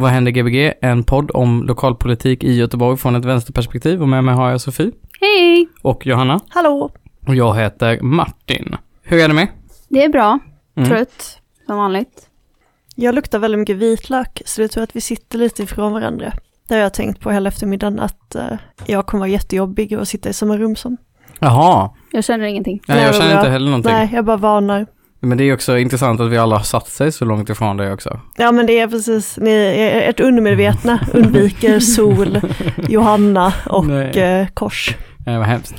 vad händer Gbg? En podd om lokalpolitik i Göteborg från ett vänsterperspektiv och med mig har jag Sofie Hej! och Johanna Hallå! och jag heter Martin. Hur är det med? Det är bra. Mm. Trött, som vanligt. Jag luktar väldigt mycket vitlök, så det tror jag att vi sitter lite ifrån varandra. Det har jag tänkt på hela eftermiddagen, att eh, jag kommer vara jättejobbig att sitta i samma rum som. Jaha, Jag känner ingenting. Nej, jag känner inte heller någonting. Nej, jag bara varnar. Men det är också intressant att vi alla har satt sig så långt ifrån dig också. Ja men det är precis, ni, ert undermedvetna undviker sol, Johanna och Nej. eh, kors. Det var hemskt.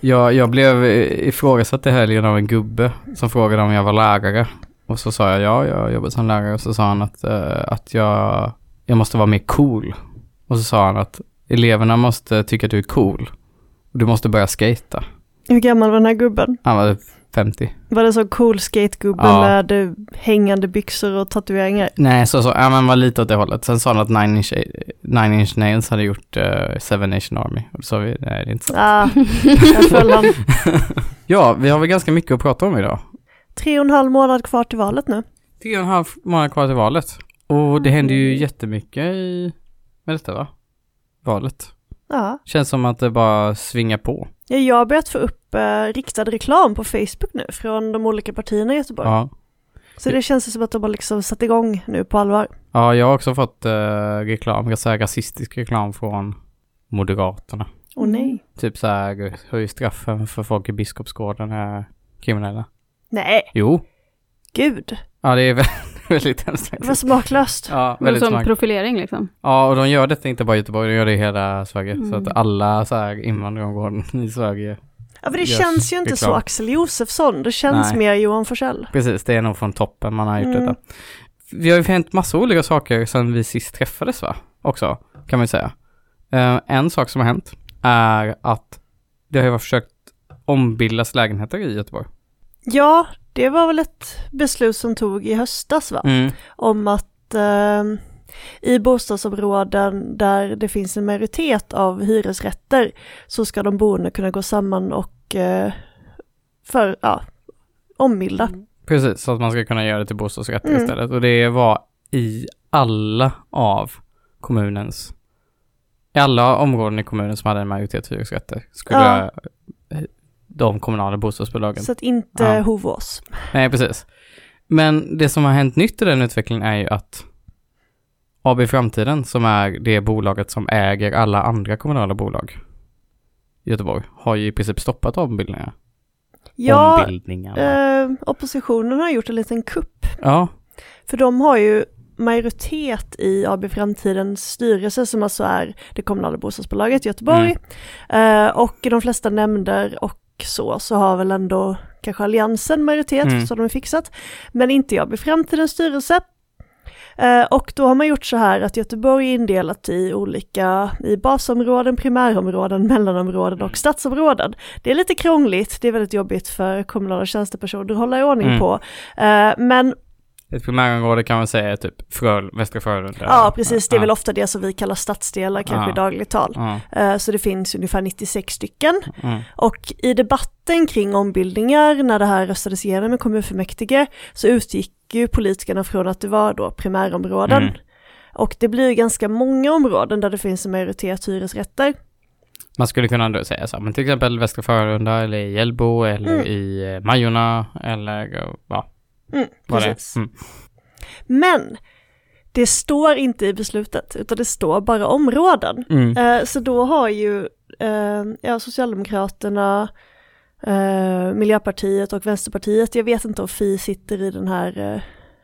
Jag, jag blev ifrågasatt i helgen av en gubbe som frågade om jag var lärare. Och så sa jag ja, jag jobbar som lärare. Och så sa han att, eh, att jag, jag måste vara mer cool. Och så sa han att eleverna måste tycka att du är cool. Du måste börja skata. Hur gammal var den här gubben? Han var 50. Var det så cool skategubben Ja. med hängande byxor och tatueringar? Nej, så så, ja men var lite åt det hållet. Sen sa han att Nine Inch, Nine Inch Nails hade gjort uh, Seven Nation Army. Och då sa vi, nej det är inte så. Ah, jag föll han. Ja, vi har väl ganska mycket att prata om idag. Tre och en halv månad kvar till valet nu. Tre och en halv månad kvar till valet. Och det händer ju jättemycket i, med detta va? Valet. Ja. Känns som att det bara svingar på. Ja, Jag har börjat få upp eh, riktad reklam på Facebook nu från de olika partierna i Göteborg. Ja. Så det känns som att de har liksom satt igång nu på allvar. Ja, jag har också fått uh, reklam, jag säga rasistisk reklam från Moderaterna. Åh nej. Typ så här, höj straffen för folk i Biskopsgården är kriminella. Nej, Jo. gud. Ja, det är väldigt, väldigt hemskt Vad faktiskt. smaklöst. Ja, väldigt som smart. profilering liksom. Ja, och de gör detta inte bara i Göteborg, de gör det i hela Sverige. Så Mm. att alla så här invandrarområden i Sverige. Ja, för det Görs känns ju inte så. Axel Josefsson. Det känns Nej. mer Johan Forssell. Precis, det är nog från toppen man har gjort Mm. detta. Vi har ju hänt massa olika saker sedan vi sist träffades va? Också, kan man ju säga. Eh, en sak som har hänt är att det har ju varit försökt ombildas lägenheter i Göteborg. Ja, det var väl ett beslut som tog i höstas va? Mm. Om att eh, i bostadsområden där det finns en majoritet av hyresrätter så ska de boende kunna gå samman och eh, för, ja, ombilda. Precis, så att man ska kunna göra det till bostadsrätter Mm. istället. Och det var i alla av kommunens, i alla områden i kommunen som hade en majoritet hyresrätter skulle Ja. De kommunala bostadsbolagen. Så att inte Ja. Hovås. Nej, precis. Men det som har hänt nytt i den utvecklingen är ju att AB Framtiden, som är det bolaget som äger alla andra kommunala bolag i Göteborg, har ju i princip stoppat ombildningar. Ja, eh, oppositionen har gjort en liten kupp. Ja, För de har ju majoritet i AB Framtidens styrelse som alltså är det kommunala bostadsbolaget i Göteborg. Eh, och de flesta nämnder och så, så har väl ändå kanske Alliansen majoritet, Mm. så de har fixat. Men inte i AB Framtidens styrelse. Eh, och då har man gjort så här att Göteborg är indelat i olika, i basområden, primärområden, mellanområden och stadsområden. Det är lite krångligt, det är väldigt jobbigt för kommunala tjänstepersoner att hålla i ordning Mm. på. Eh, men ett primärområde kan man säga är typ Fröl, Västra Frölunda. Ja, precis. Det är Ja. väl ofta det som vi kallar stadsdelar, kanske Ja. i dagligt tal. Ja, Eh, Så det finns ungefär 96 stycken. mm, Och i debatten kring ombildningar, när det här röstades igenom i kommunfullmäktige, så utgick ju politikerna från att det var då primärområden. Mm. Och det blir ju ganska många områden där det finns en majoritet hyresrätter. Man skulle kunna säga så, men till exempel Västra Frölunda eller i Hjällbo eller Mm. i eh, Majorna eller ja, Mm, precis. Mm. Men det står inte i beslutet, utan det står bara områden. Mm. Eh, så då har ju eh, ja, Socialdemokraterna, eh, Miljöpartiet och Vänsterpartiet, jag vet inte om Fi sitter i den här eh,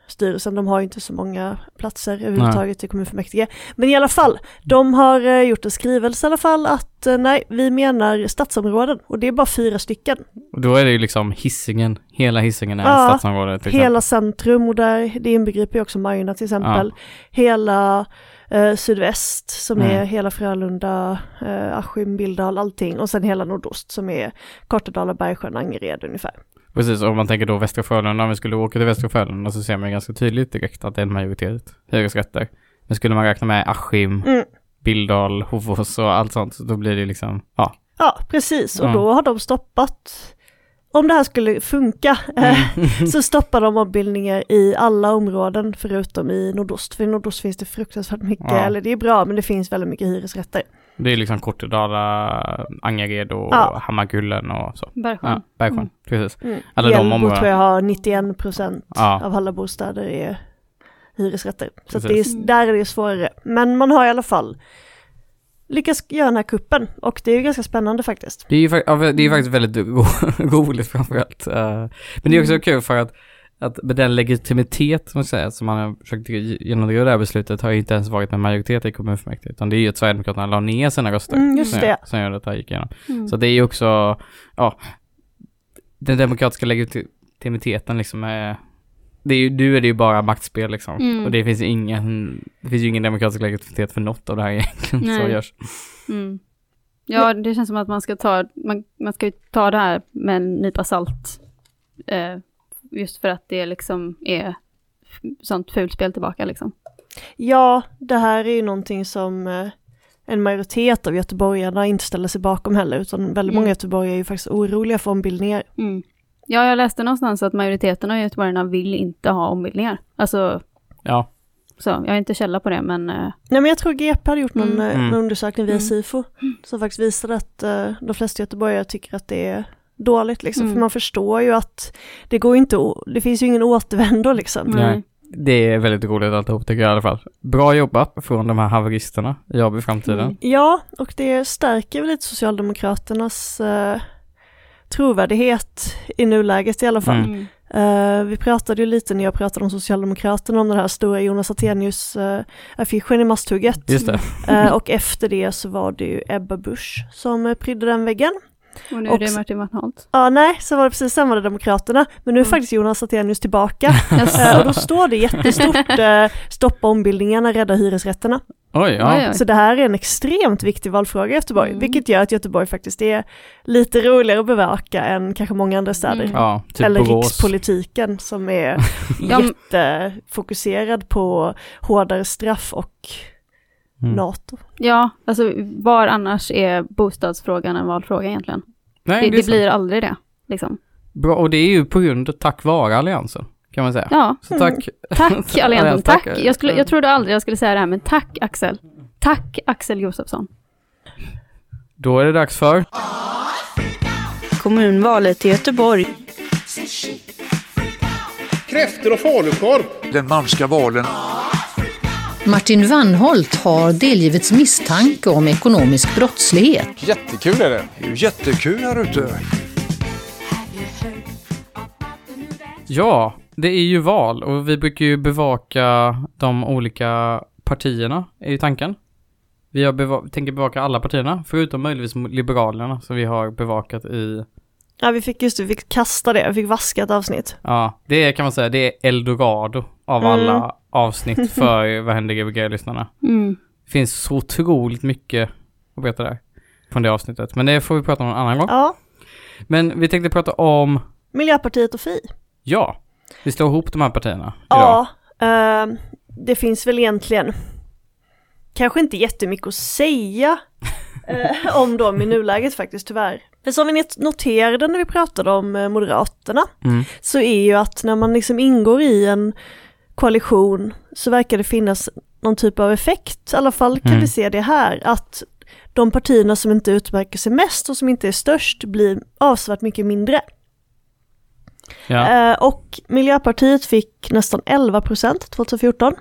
styrelsen, de har inte så många platser överhuvudtaget i kommunfullmäktige. Men i alla fall, de har eh, gjort en skrivelse i alla fall att eh, nej, vi menar stadsområden och det är bara fyra stycken. Och då är det ju liksom hissingen, hela hissingen är Ja, stadsområde exempel. Hela centrum och där, det inbegriper ju också Majorna till exempel. Hela eh, sydväst som Mm. är hela Frölunda, eh, Askim, Billdal, allting. Och sen hela nordost som är Kortedala, Bergsjön, Angered ungefär. Precis, om man tänker då Västra Frölunda, om vi skulle åka till Västra Frölunda så ser man ju ganska tydligt direkt att det är en majoritet hyresrätter. Men skulle man räkna med Askim, Mm. Billdal, Hofors och allt sånt, då blir det liksom, ja. Ja, precis. Och Ja. då har de stoppat, om det här skulle funka, eh, så stoppar de ombildningar i alla områden förutom i nordost. För i nordost finns det fruktansvärt mycket, Ja. eller det är bra, men det finns väldigt mycket hyresrätter. Det är liksom Kortedala, Angered och Ja. Hammarkullen och så. Bergsjön. Ja, Bergsjön, Mm. precis. Mm. Alla de områdena. tror jag har 91 procent Ja. av alla bostäder är hyresrätter. Så att det är, där är det svårare. Men man har i alla fall lyckats göra den här kuppen och det är ju ganska spännande faktiskt. Det är ju det är faktiskt väldigt ro roligt framförallt. Uh, men det är också Mm. kul för att, att med den legitimitet som, man säger, som man har försökt genomdriva det här beslutet har ju inte ens varit en majoritet i kommunfullmäktige. Utan det är ju att Sverigedemokraterna la ner sina röster. Mm, just som, det. gör- Som gör att det här gick igenom. Mm. Så det är ju också, ja, den demokratiska legitimiteten liksom är, det är ju, nu är det ju bara maktspel liksom. Mm. Och det finns ingen, det finns ju ingen demokratisk legitimitet för något av det här egentligen som Nej. görs. Mm. Ja, det känns som att man ska ta, man, man ska ju ta det här med en nypa salt. Eh, just för att det liksom är sånt fulspel tillbaka liksom. Ja, det här är ju någonting som eh, en majoritet av göteborgarna inte ställer sig bakom heller, utan väldigt Mm. många göteborgare är ju faktiskt oroliga för ombildningar. Mm. Ja, jag läste någonstans att majoriteten av göteborgarna vill inte ha ombildningar. Alltså, Ja, så, jag har inte källa på det, men eh, Nej men jag tror GP hade gjort någon, Mm. eh, Mm. någon undersökning via Mm. SIFO som faktiskt visade att eh, de flesta göteborgare tycker att det är dåligt liksom. Mm. För man förstår ju att det går inte, det finns ju ingen återvändo liksom. nej. Det är väldigt roligt alltihop tycker jag i alla fall. Bra jobbat från de här haveristerna i AB Framtiden. Mm. Ja, och det stärker väl lite Socialdemokraternas eh, trovärdighet i nuläget i alla fall. Mm. Eh, vi pratade ju lite när jag pratade om Socialdemokraterna om den här stora Jonas Attenius-affischen i Masthugget. Just det. Eh, och efter det så var det ju Ebba Busch som eh, prydde den väggen. Och nu är det Martin Wattholt. Ja, nej, så var det precis var det Demokraterna, men nu är Mm. faktiskt Jonas Attenius tillbaka. Eh, och då står det jättestort, eh, stoppa ombildningarna, rädda hyresrätterna. Oj, ja. Oj, oj. Så det här är en extremt viktig valfråga i Göteborg, Mm. vilket gör att Göteborg faktiskt är lite roligare att bevaka än kanske många andra städer. Mm. Ja, typ Eller Borås. rikspolitiken som är jättefokuserad på hårdare straff och Mm. NATO. Ja, alltså var annars är bostadsfrågan en valfråga egentligen? Nej, det det, det blir aldrig det, liksom. Bra, och det är ju på grund av tack vare Alliansen, kan man säga. Ja, Så tack. tack Alliansen, tack. Jag, skulle, jag trodde aldrig jag skulle säga det här, men tack Axel. Tack Axel Josefsson. Då är det dags för... Kommunvalet i Göteborg. Kräftor och falukorv. Den malmska valen. Martin Wannholt har delgivits misstanke om ekonomisk brottslighet. Jättekul är det. Det är ju jättekul här ute. Ja, det är ju val och vi brukar ju bevaka de olika partierna, är ju tanken. Vi har beva- tänker bevaka alla partierna, förutom möjligtvis Liberalerna som vi har bevakat i, Ja, vi fick just det, vi fick kasta det, vi fick vaska ett avsnitt. ja, det är, kan man säga, det är eldorado av Mm. alla avsnitt för Vad händer Gbg-lyssnarna. Mm. Det finns så otroligt mycket att berätta där från det avsnittet, men det får vi prata om en annan gång. Ja, Men vi tänkte prata om, Miljöpartiet och Fi. ja, vi slår ihop de här partierna idag. Ja, eh, det finns väl egentligen kanske inte jättemycket att säga eh, om dem i nuläget faktiskt tyvärr. För som vi noterade när vi pratade om eh, Moderaterna Mm. så är ju att när man liksom ingår i en koalition så verkar det finnas någon typ av effekt, i alla fall kan Mm. vi se det här, att de partierna som inte utmärker sig mest och som inte är störst blir avsevärt mycket mindre. Ja. Eh, och Miljöpartiet fick nästan 11 procent 2014.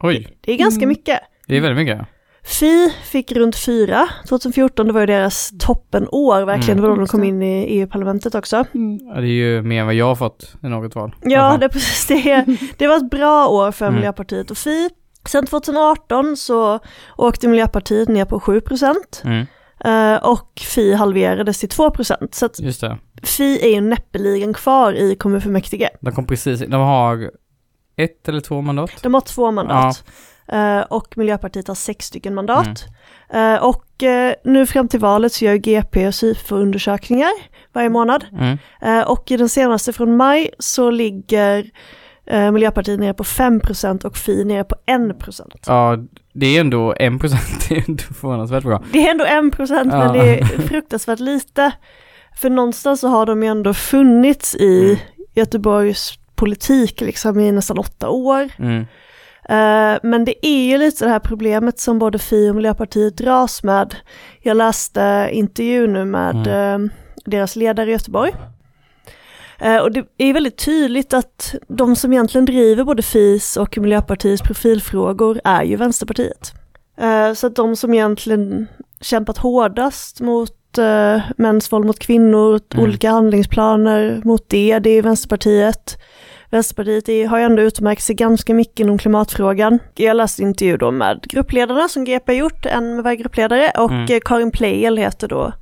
Oj, Det är ganska Mm. mycket. det är väldigt mycket. Fi fick runt 4 2014, det var ju deras toppenår verkligen, Mm. det var då de kom in i EU-parlamentet också. Mm. Ja, det är ju mer än vad jag har fått i något val. Ja, fall. det, precis, det, det var ett bra år för Mm. Miljöpartiet och Fi. Sen 2018 så åkte Miljöpartiet ner på 7 procent Mm, eh, och Fi halverades till 2 procent. Så att just det. Fi är ju näppeligen kvar i kommunfullmäktige. De kom precis, de har ett eller två mandat. De har två mandat. Eh, och Miljöpartiet har sex stycken mandat. Eh, och eh, nu fram till valet så gör GP och SIFO-undersökningar varje månad. Mm. Eh, och i den senaste från maj så ligger eh, Miljöpartiet nere på 5% och Fi nere på 1%. Ja, det är ändå en procent, det är ändå förvånansvärt bra. Det är ändå 1% Ja. men det är fruktansvärt lite. För någonstans så har de ju ändå funnits i Mm. Göteborgs politik liksom i nästan åtta år. Mm. Eh, men det är ju lite det här problemet som både Fi och Miljöpartiet dras med. Jag läste intervju nu med eh, deras ledare i Göteborg. Eh, och det är väldigt tydligt att de som egentligen driver både FIs och Miljöpartiets profilfrågor är ju Vänsterpartiet. Så att de som egentligen kämpat hårdast mot mäns våld mot kvinnor, Mm. olika handlingsplaner mot det, det är Vänsterpartiet. Vänsterpartiet är, har ju ändå utmärkt sig ganska mycket inom klimatfrågan. Jag läste intervju då med gruppledarna som GP har gjort, en med varje gruppledare och Mm. eh, Karin Pleijel heter då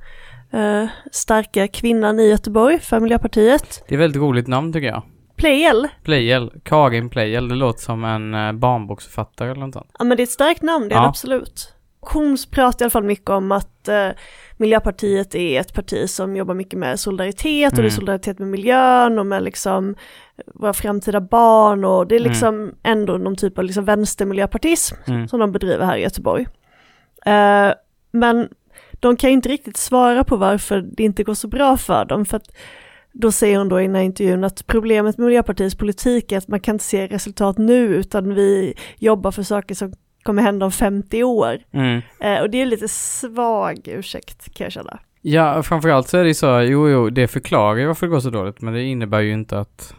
eh, starka kvinnan i Göteborg för Miljöpartiet. Det är väldigt roligt namn tycker jag. Pleijel, Pleijel, Karin Pleijel, det låter som en eh, barnboksförfattare eller något sånt. ja men det är ett starkt namn, det är Ja. det absolut. Hon pratar i alla fall mycket om att eh, Miljöpartiet är ett parti som jobbar mycket med solidaritet och det är Mm. solidaritet med miljön och med liksom våra framtida barn och det är Mm. liksom ändå någon typ av liksom vänstermiljöpartism Mm. som de bedriver här i Göteborg. Eh, men de kan ju inte riktigt svara på varför det inte går så bra för dem för att då säger hon då i den här intervjun att problemet med Miljöpartiets politik är att man kan inte se resultat nu utan vi jobbar för saker som kommer hända om 50 år. Mm. Eh, och det är lite svag ursäkt kan jag känna. Ja, framförallt så är det så, jo, jo, det förklarar ju varför det går så dåligt, men det innebär ju inte att,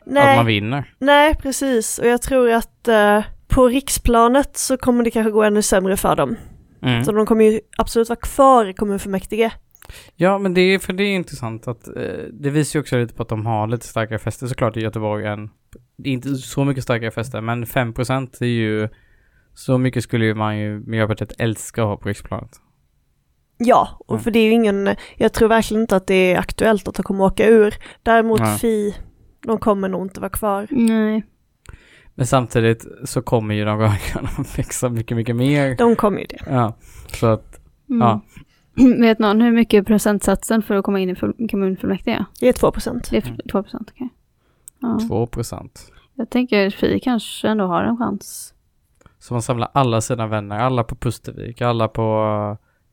att Nej, man vinner. nej precis och jag tror att eh, på riksplanet så kommer det kanske gå ännu sämre för dem. Mm. Så de kommer ju absolut vara kvar i kommunfullmäktige. Ja, men det är, för det är intressant att eh, det visar ju också lite på att de har lite starkare fäste såklart i Göteborg än, det är inte så mycket starkare fäste, men 5% är ju, så mycket skulle ju man ju Miljöpartiet älska att ha på riksplanet. Ja, och Mm. för det är ju ingen, jag tror verkligen inte att det är aktuellt att de kommer åka ur. Däremot Nej. Fi, de kommer nog inte vara kvar. Nej. Men samtidigt så kommer ju de rödgröna växa mycket, mycket mer. De kommer ju det. Ja, så att, Mm. Ja. Vet någon hur mycket procentsatsen för att komma in i full- kommunfullmäktige är? Det är 2 procent. Det är 2 procent, okej. Ja. 2%. Jag tänker Fi kanske ändå har en chans. Så man samlar alla sina vänner, alla på Pustervik, alla på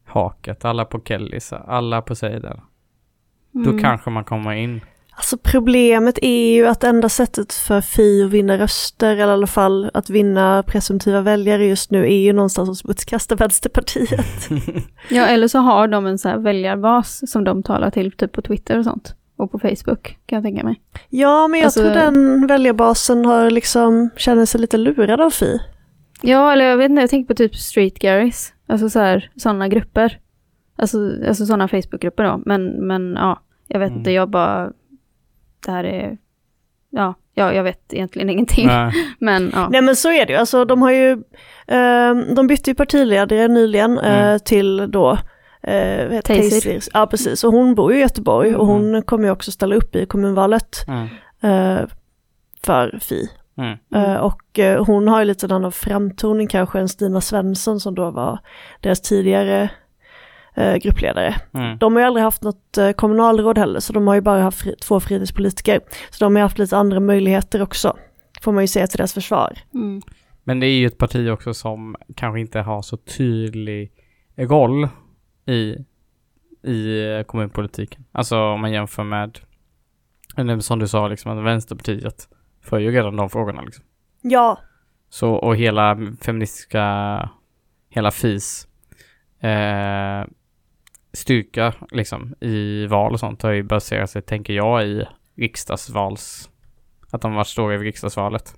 eh, Haket, alla på Kellys, alla på Seiden. Då Mm. kanske man kommer in. Alltså problemet är ju att enda sättet för Fi att vinna röster, eller i alla fall att vinna presumtiva väljare just nu, är ju någonstans att smutskasta Vänsterpartiet. Ja, eller så har de en så här väljarbas som de talar till typ på Twitter och sånt. Och på Facebook kan jag tänka mig. Ja, men jag Alltså- tror den väljarbasen har liksom, känner sig lite lurad av Fi. Ja, eller jag vet inte, jag tänker på typ Street Garys. Alltså så här, sådana grupper. Alltså, alltså sådana Facebookgrupper då. Men, men ja, jag vet Mm. inte, jag bara... Det här är... Ja, ja, jag vet egentligen ingenting. Nej. Men ja. Nej men så är det ju, alltså de har ju, eh, de bytte ju partiledare nyligen eh, Mm. till då, eh, vad heter Taysir. Taysir. Ja precis, och hon bor ju i Göteborg och hon kommer ju också ställa upp i kommunvalet Mm. eh, för Fi. Mm. Eh, och eh, hon har ju lite en annan framtoning kanske än Stina Svensson som då var deras tidigare eh, gruppledare. Mm. De har ju aldrig haft något eh, kommunalråd heller så de har ju bara haft fri, två fritidspolitiker. Så de har ju haft lite andra möjligheter också, får man ju säga till deras försvar. Mm. Men det är ju ett parti också som kanske inte har så tydlig roll i, i eh, kommunpolitiken. Alltså om man jämför med, som du sa liksom, att Vänsterpartiet för ju redan de frågorna liksom. Ja, Så, och hela feministiska, hela FIS eh, styrka liksom i val och sånt har ju baserat sig, tänker jag, i riksdagsvals, att de varit stora i riksdagsvalet.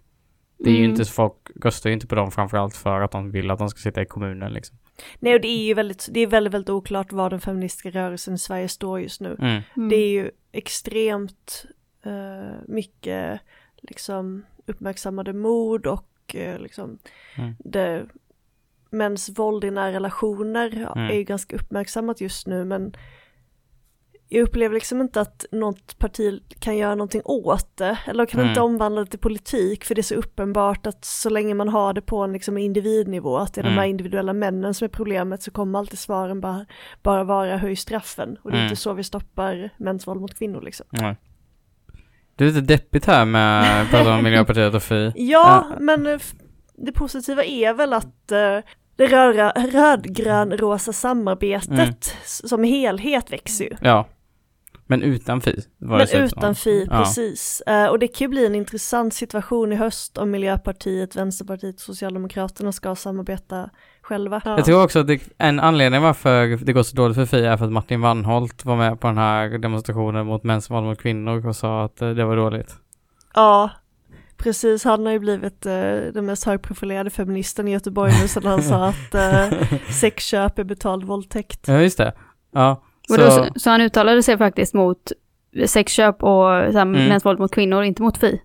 Det är ju Mm. inte så, folk röstar ju inte på dem framförallt för att de vill att de ska sitta i kommunen liksom. nej och det är ju väldigt, det är väldigt, väldigt oklart var den feministiska rörelsen i Sverige står just nu. Mm. Mm. Det är ju extremt eh, mycket liksom uppmärksammade mord och eh, liksom Mm. det, mäns våld i nära relationer ja, Mm. är ju ganska uppmärksammat just nu men jag upplever liksom inte att något parti kan göra någonting åt det, eller kan Mm. inte omvandla det till politik, för det är så uppenbart att så länge man har det på en liksom individnivå, att det är de Mm. här individuella männen som är problemet, så kommer alltid svaren bara, bara vara höj straffen. Och det är Mm. inte så vi stoppar mäns våld mot kvinnor liksom. Nej. Det är lite deppigt här med prata om Miljöpartiet och Fi. Ja, men eh, det positiva är väl att eh, det röra, rödgrön-rosa samarbetet Mm. som helhet växer ju. Ja. Men utan Fi. Men utan Fi, Ja. precis. Eh, och det kan ju bli en intressant situation i höst om Miljöpartiet, Vänsterpartiet och Socialdemokraterna ska samarbeta själva. Ja. Jag tror också att det, en anledning varför det går så dåligt för Fi är för att Martin Wannholt var med på den här demonstrationen mot mäns våld mot kvinnor och sa att eh, det var dåligt. ja, precis. Han har ju blivit eh, den mest högprofilerade feministen i Göteborg nu sedan han sa att eh, sexköp är betald våldtäkt. Ja, just det. Ja. Och då, så, så han uttalade sig faktiskt mot sexköp och så här, Mm. mäns våld mot kvinnor, inte mot Fi.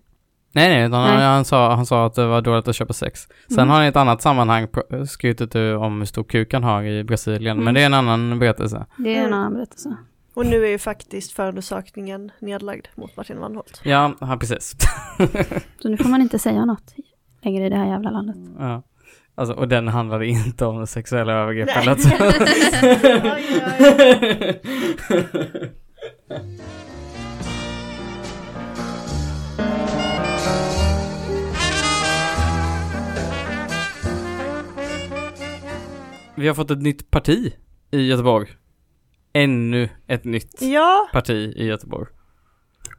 Nej, nej, utan Han, Nej. han, sa, han sa att det var dåligt att köpa sex. Sen Mm. har han i ett annat sammanhang skrutit om hur stor kuk han har i Brasilien, Mm. men det är en annan berättelse. Det är en Mm. annan berättelse. Och nu är ju faktiskt förundersökningen nedlagd mot Martin Wannholt. Ja, ja precis. Så nu får man inte säga något längre i det här jävla landet. ja. Alltså, och den handlade inte om sexuella övergrepp Nej. eller oj. Vi har fått ett nytt parti i Göteborg. Ännu ett nytt Ja, parti i Göteborg.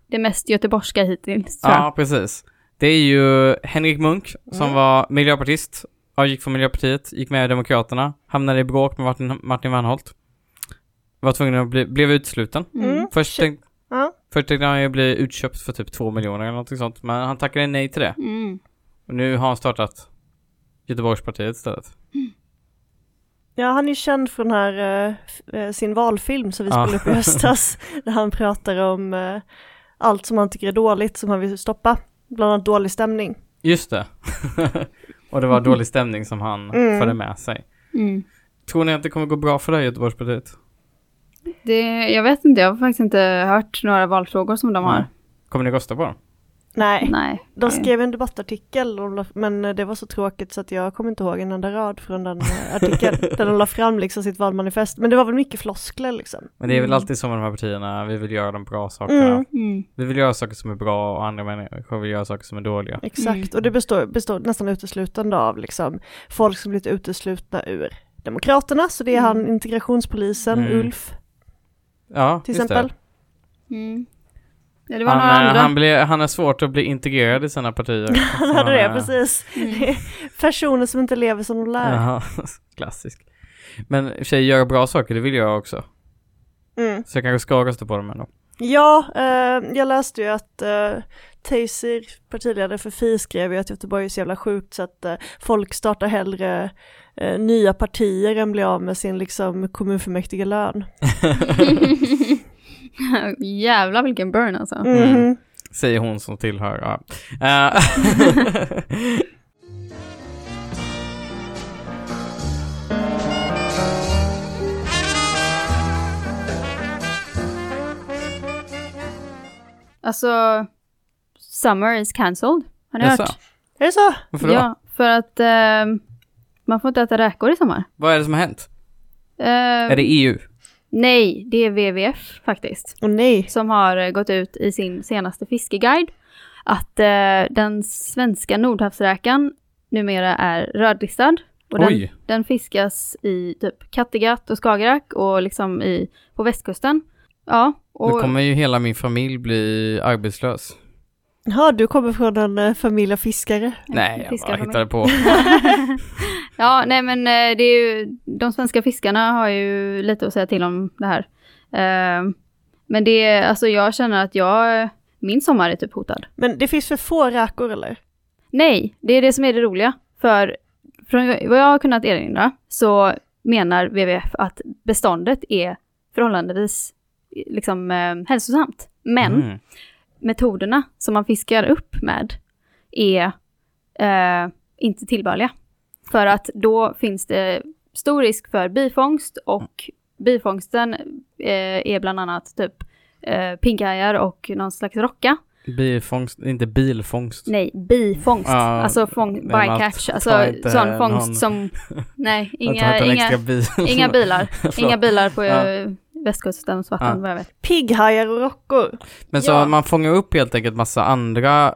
Det mest göteborgska hittills, tror jag. Ja, precis. Det är ju Henrik Munk som Mm. var miljöpartist. Gick från Miljöpartiet, gick med i Demokraterna, hamnade i bråk med Martin, Martin Wannholt. Var tvungen att bli, blev utsluten. Mm. Först, tänk, ja. först tänkte han ju bli utköpt för typ två miljoner eller något sånt, men han tackade nej till det. Mm. Och nu har han startat Göteborgspartiet istället. Ja, han är känd från den här, eh, eh, sin valfilm som vi spelade upp i höstas, där han pratar om eh, allt som han tycker är dåligt, som han vill stoppa, bland annat dålig stämning. Just det. och det var dålig stämning som han Mm. förde med sig. Mm. Tror ni att det kommer gå bra för här Göteborgspartiet? Det, jag vet inte, jag har faktiskt inte hört några valfrågor som de har. Nej. Kommer ni rösta på dem? Nej, Nej. de skrev en debattartikel, men det var så tråkigt så att jag kommer inte ihåg en enda rad från den eh, artikeln, där de la fram liksom sitt valmanifest. Men det var väl mycket floskler liksom. Men det är väl Mm. alltid så med de här partierna, vi vill göra de bra sakerna. Mm. Mm. Vi vill göra saker som är bra och andra människor vill göra saker som är dåliga. Exakt, Mm. och det består, består nästan uteslutande av liksom folk som blivit uteslutna ur Demokraterna, så det är han integrationspolisen, Mm. Ulf Ja, till exempel. det. Ja, det var några Han, eh, andra. han, blir, han är svårt att bli integrerad i sina partier. Han hade det, är- precis. Mm. Personer som inte lever som de lär. Jaha, klassisk. Men i och för sig, göra bra saker, det vill jag också. Mm. Så jag kanske ska rösta på dem ändå. Ja, eh, jag läste ju att eh, Taser, partiledare för Fi, skrev ju att Göteborg är så jävla sjukt så att eh, folk startar hellre eh, nya partier än blir av med sin liksom kommunfullmäktige lön. Jävlar vilken burn alltså. Mhm. Säger hon som tillhör, ja. Eh, Alltså, Summer is cancelled. Har ni Jaså? hört? Är det så? Varför då? Ja, för att eh, man får inte äta räkor i sommar. Vad är det som har hänt? Eh, Är det EU? Nej, det är WWF faktiskt. Åh nej. Som har eh, gått ut i sin senaste fiskeguide att eh, den svenska nordhavsräkan numera är rödlistad. Och den, den fiskas i typ Kattegatt och Skagerrak och liksom i, på västkusten. Ja, Då och kommer ju hela min familj bli arbetslös. Ja, du kommer från en eh, familj av fiskare. Nej, jag bara hittade på. Ja, nej men eh, det är ju, de svenska fiskarna har ju lite att säga till om det här. Eh, Men det är, alltså jag känner att jag, min sommar är typ hotad. Men det finns för få räkor eller? Nej, det är det som är det roliga. För från vad jag har kunnat erinra så menar WWF att beståndet är förhållandevis liksom eh, hälsosamt. Men Mm. Metoderna som man fiskar upp med är eh, inte tillbörliga. För att då finns det stor risk för bifångst och bifångsten eh, är bland annat typ eh, pinkhajar och någon slags rocka. Bifångst, inte bilfångst. Nej, bifångst. Ja, alltså fång, bycatch. Alltså sån någon- fångst som... Nej, inga, inga, inga bilar. Inga bilar på Ja. Ja. västkustens vatten Ja. vad jag vet. Pigghajar och rockor. Men så Ja. man fångar upp helt enkelt massa andra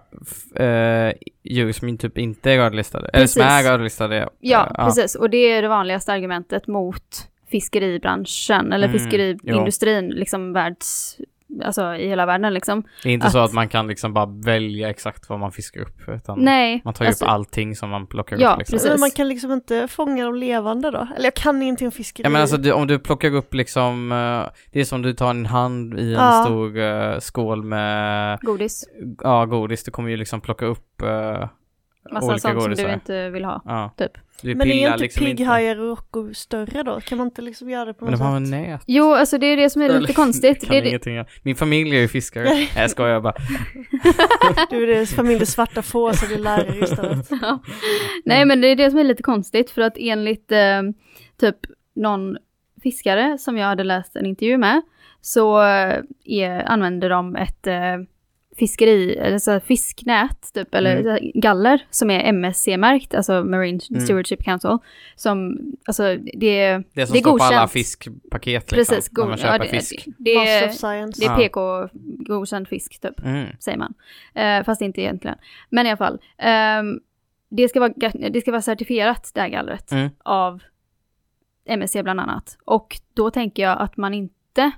eh, djur som typ inte är rödlistade. Eller som är rödlistade. Ja, Eh, precis. Och det är det vanligaste argumentet mot fiskeribranschen eller Mm, fiskeriindustrin, liksom världs... Alltså i hela världen liksom. Det är inte så att- att man kan liksom bara välja exakt vad man fiskar upp. Utan Nej. man tar ju alltså, upp allting som man plockar Ja, upp. Liksom. precis. Men man kan liksom inte fånga dem levande då? Eller jag kan ingenting om fiskeri. Ja men alltså du, om du plockar upp liksom, eh, det är som du tar en hand i en Ja. stor eh, skål med, Godis. ja godis, du kommer ju liksom plocka upp uh, Massa olika sånt som du inte vill ha. Ja. Typ. Du men är pillar inte liksom pigghajar och rockor större då? Kan man inte liksom göra det på Men något de har sätt? en nät. Jo, alltså det är det som är lite konstigt. kan Det är det, ingenting göra. Min familj är ju fiskare. Nej jag skojar bara. Du är det familjen svarta får som blir lärare istället. ja. Nej, men det är det som är lite konstigt för att enligt eh, typ någon fiskare som jag hade läst en intervju med så eh, är, använder de ett eh, fiskeri, eller så fisknät typ, eller Mm. galler som är MSC-märkt, alltså Marine Mm. Stewardship Council, som, alltså det är, Det som det är står på alla godkänt. fiskpaket liksom. Precis, när man köper ja, det, fisk. det, Master är, det är Ja. PK-godkänd fisk typ Mm. säger man. Eh, fast inte egentligen. Men i alla fall. ehm, det, ska vara, det ska vara certifierat det här gallret Mm. av MSC bland annat. Och då tänker jag att man inte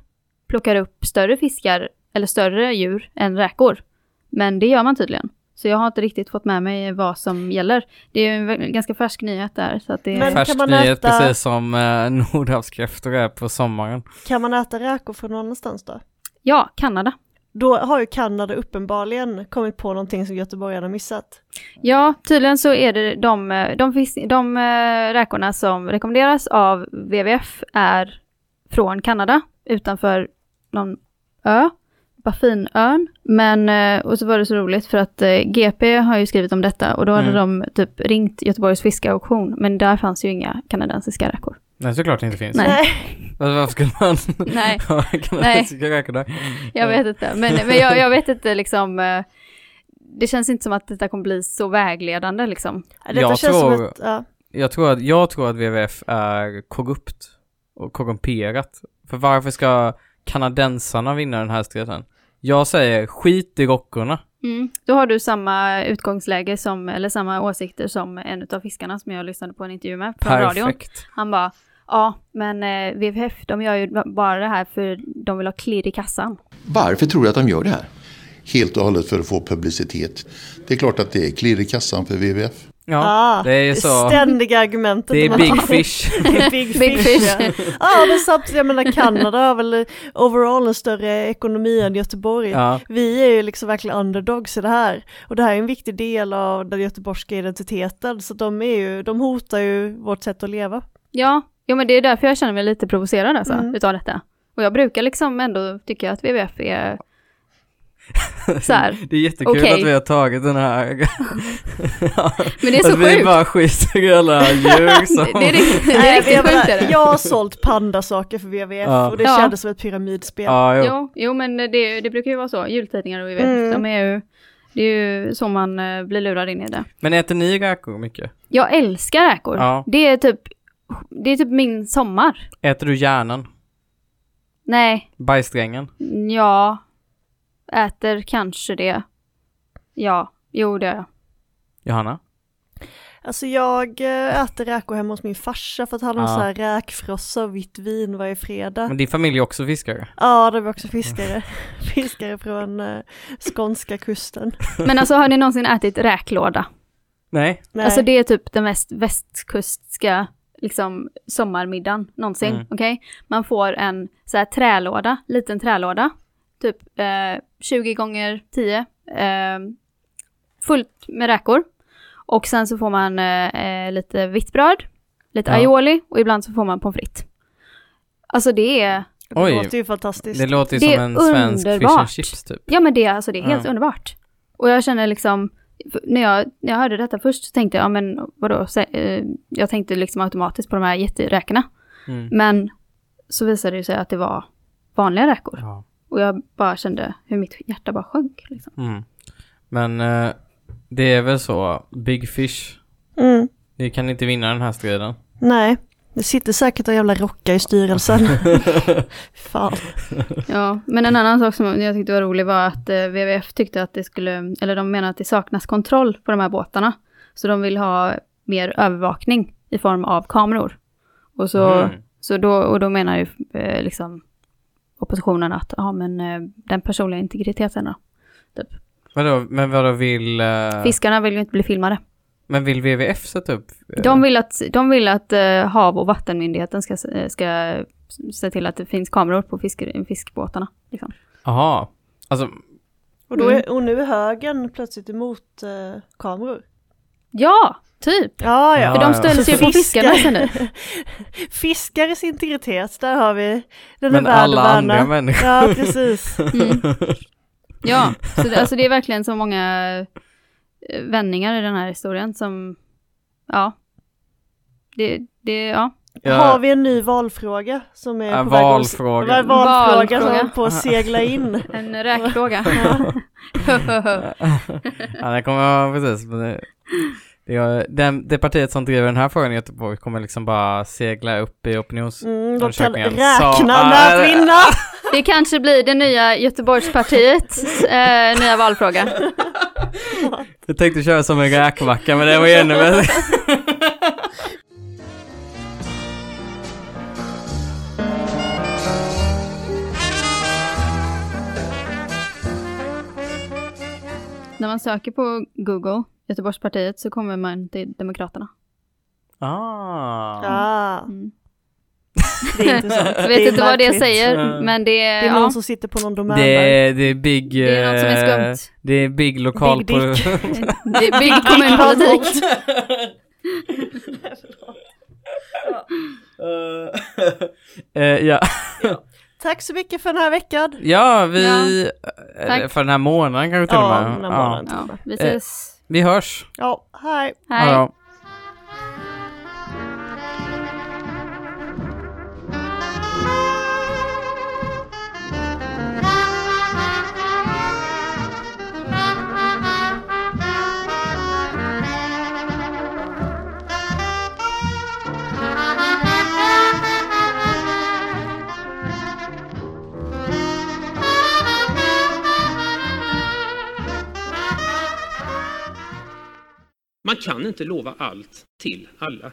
plockar upp större fiskar eller större djur än räkor. Men det gör man tydligen. Så jag har inte riktigt fått med mig vad som gäller. Det är ju en ganska färsk nyhet där. Så att det Men- Färsk kan man nyhet äta- precis som eh, nordhavskräftor är på sommaren. Kan man äta räkor från någon annanstans då? Ja, Kanada. Då har ju Kanada uppenbarligen kommit på någonting som göteborgarna missat. Ja, tydligen så är det de, eh, de, fisk, de eh, räkorna som rekommenderas av WWF är från Kanada, utanför någon ö, Baffinön. Men, eh, och så var det så roligt för att eh, GP har ju skrivit om detta och då hade Mm. de typ ringt Göteborgs fiskauktion, men där fanns ju inga kanadensiska räkor. Nej såklart det inte finns. Nej. Varför varför skulle man Nej. ha kanadensiska räkor där? Jag vet inte, men, men jag, jag vet inte liksom, eh, det känns inte som att detta kommer bli så vägledande liksom. Detta Jag känns tror- som ett, ja. Jag tror, att, jag tror att WWF är korrupt och korrumperat. För varför ska kanadensarna vinna den här striden? Jag säger skit i rockorna. Mm. Då har du samma utgångsläge som, eller samma åsikter som en av fiskarna som jag lyssnade på en intervju med från radion. Han bara, ja, men eh, WWF, de gör ju bara det här för de vill ha klirr i kassan. Varför tror du att de gör det här? Helt och hållet för att få publicitet. Det är klart att det är klirr i kassan för WWF. Ja, ah, det är så. ständiga argumentet. Det är big fish. Big, Big fish. Ja. ja, men samtidigt, jag menar Kanada har väl overall en större ekonomi än Göteborg. Ja. Vi är ju liksom verkligen underdogs i det här. Och det här är en viktig del av den göteborgska identiteten. Så de, är ju, de hotar ju vårt sätt att leva. Ja, jo, men det är därför jag känner mig lite provocerad alltså, Mm. utav detta. Och jag brukar liksom ändå tycka att WWF är så här. Det är jättekul Okej. att vi har tagit den här. Men det är så att vi sjukt. bara skiter i alla djur som... Det, det är riktigt, det är Nej, riktigt jag, sjukt är menar, det. jag har sålt pandasaker för WWF Ja. och det Ja. kändes som ett pyramidspel. Ja, jo. Jo, jo, men det, det brukar ju vara så. Jultidningar och WWF, Mm. de är ju, det är ju så man eh, blir lurad in i det. Men äter ni räkor mycket? Jag älskar räkor. Ja. Det är typ, det är typ min sommar. Äter du hjärnan? Nej, Bajssträngen? ja, äter kanske det. Ja, jo det gör jag. Johanna? Alltså jag eh, äter räkor hemma hos min farsa för att han har Ja. så här räkfrossa och vitt vin varje fredag. Men din familj är också fiskare? Ja, det var också fiskare. fiskare från eh, skånska kusten. Men alltså har ni någonsin ätit räklåda? Nej? Nej. Alltså det är typ den mest västkustska liksom sommarmiddagen någonsin, Mm. okej? Man får en så här trälåda, liten trälåda, typ eh, 20 gånger 10, eh, fullt med räkor. Och sen så får man eh, eh, lite vitt bröd, lite Ja. aioli och ibland så får man pommes frites. Alltså det är, det Oj. låter ju fantastiskt. Det låter ju Det som en svensk fish and chips typ. ja men det, alltså det är helt Ja. underbart. Och jag känner liksom, när jag, när jag hörde detta först så tänkte jag, ja men vadå, så, eh, jag tänkte liksom automatiskt på de här jätteräkorna. Mm. Men så visade det sig att det var vanliga räkor. Ja. Och jag bara kände hur mitt hjärta bara sjönk. Liksom. Mm. Men eh, det är väl så, Big Fish, Mm. ni kan inte vinna den här striden. Nej, det sitter säkert en jävla rocka i styrelsen. Fan. Ja, men en annan sak som jag tyckte var rolig var att eh, WWF tyckte att det skulle, eller de menar att det saknas kontroll på de här båtarna. Så de vill ha mer övervakning i form av kameror. Och, så, Mm. så då, och då menar ju eh, liksom oppositionen att ja, men eh, den personliga integriteten då. Typ. Vadå, men vadå vill... eh, Fiskarna vill ju inte bli filmade. Men vill WWF sätta upp? eh, De vill att, de vill att eh, Hav och vattenmyndigheten ska, ska se till att det finns kameror på fisk, fiskbåtarna. Liksom. Alltså, Och, då Mm. är, och nu är högern plötsligt emot kameror. Ja, typ. Ja, ja. För de ja. stölds ju på fiskarna sen nu. Fiskares integritet, där har vi. Den men alla värna. andra människor. Ja, precis. Mm. Ja, så det, alltså det är verkligen så många eh, vändningar i den här historien som, ja, det, det, ja. Ja. Har vi en ny valfråga som är Ja, på väg att- valfråga. en valfråga som Valfråga. håller på att segla in. En räkfråga. ja, det kommer precis. Men det, det, är- den, det partiet som driver den här frågan i Göteborg kommer liksom bara segla upp i opinions... Mm, räkna Så, med att vinna. Det kanske blir det nya Göteborgspartiets eh, nya valfråga. Jag tänkte köra som en räkmacka men det var ju ännu bättre. När man söker på Google, Göteborgspartiet, så kommer man till Demokraterna. Ah. Ja, Mm. det är intressant. Jag vet är inte vad det säger, Mm. men det Det är, är någon ja, som sitter på någon domän Det är, det är big... det är något som är eh, skumt. Det är big lokal... Big dick. Det är big kommunpolitik. Eh, ja. Tack så mycket för den här veckan. ja, vi... Eller För den här månaden kanske till Ja, och med. den här Ja. månaden. Ja, vi ses. Vi hörs. Ja, hej. Hej. Man kan inte lova allt till alla.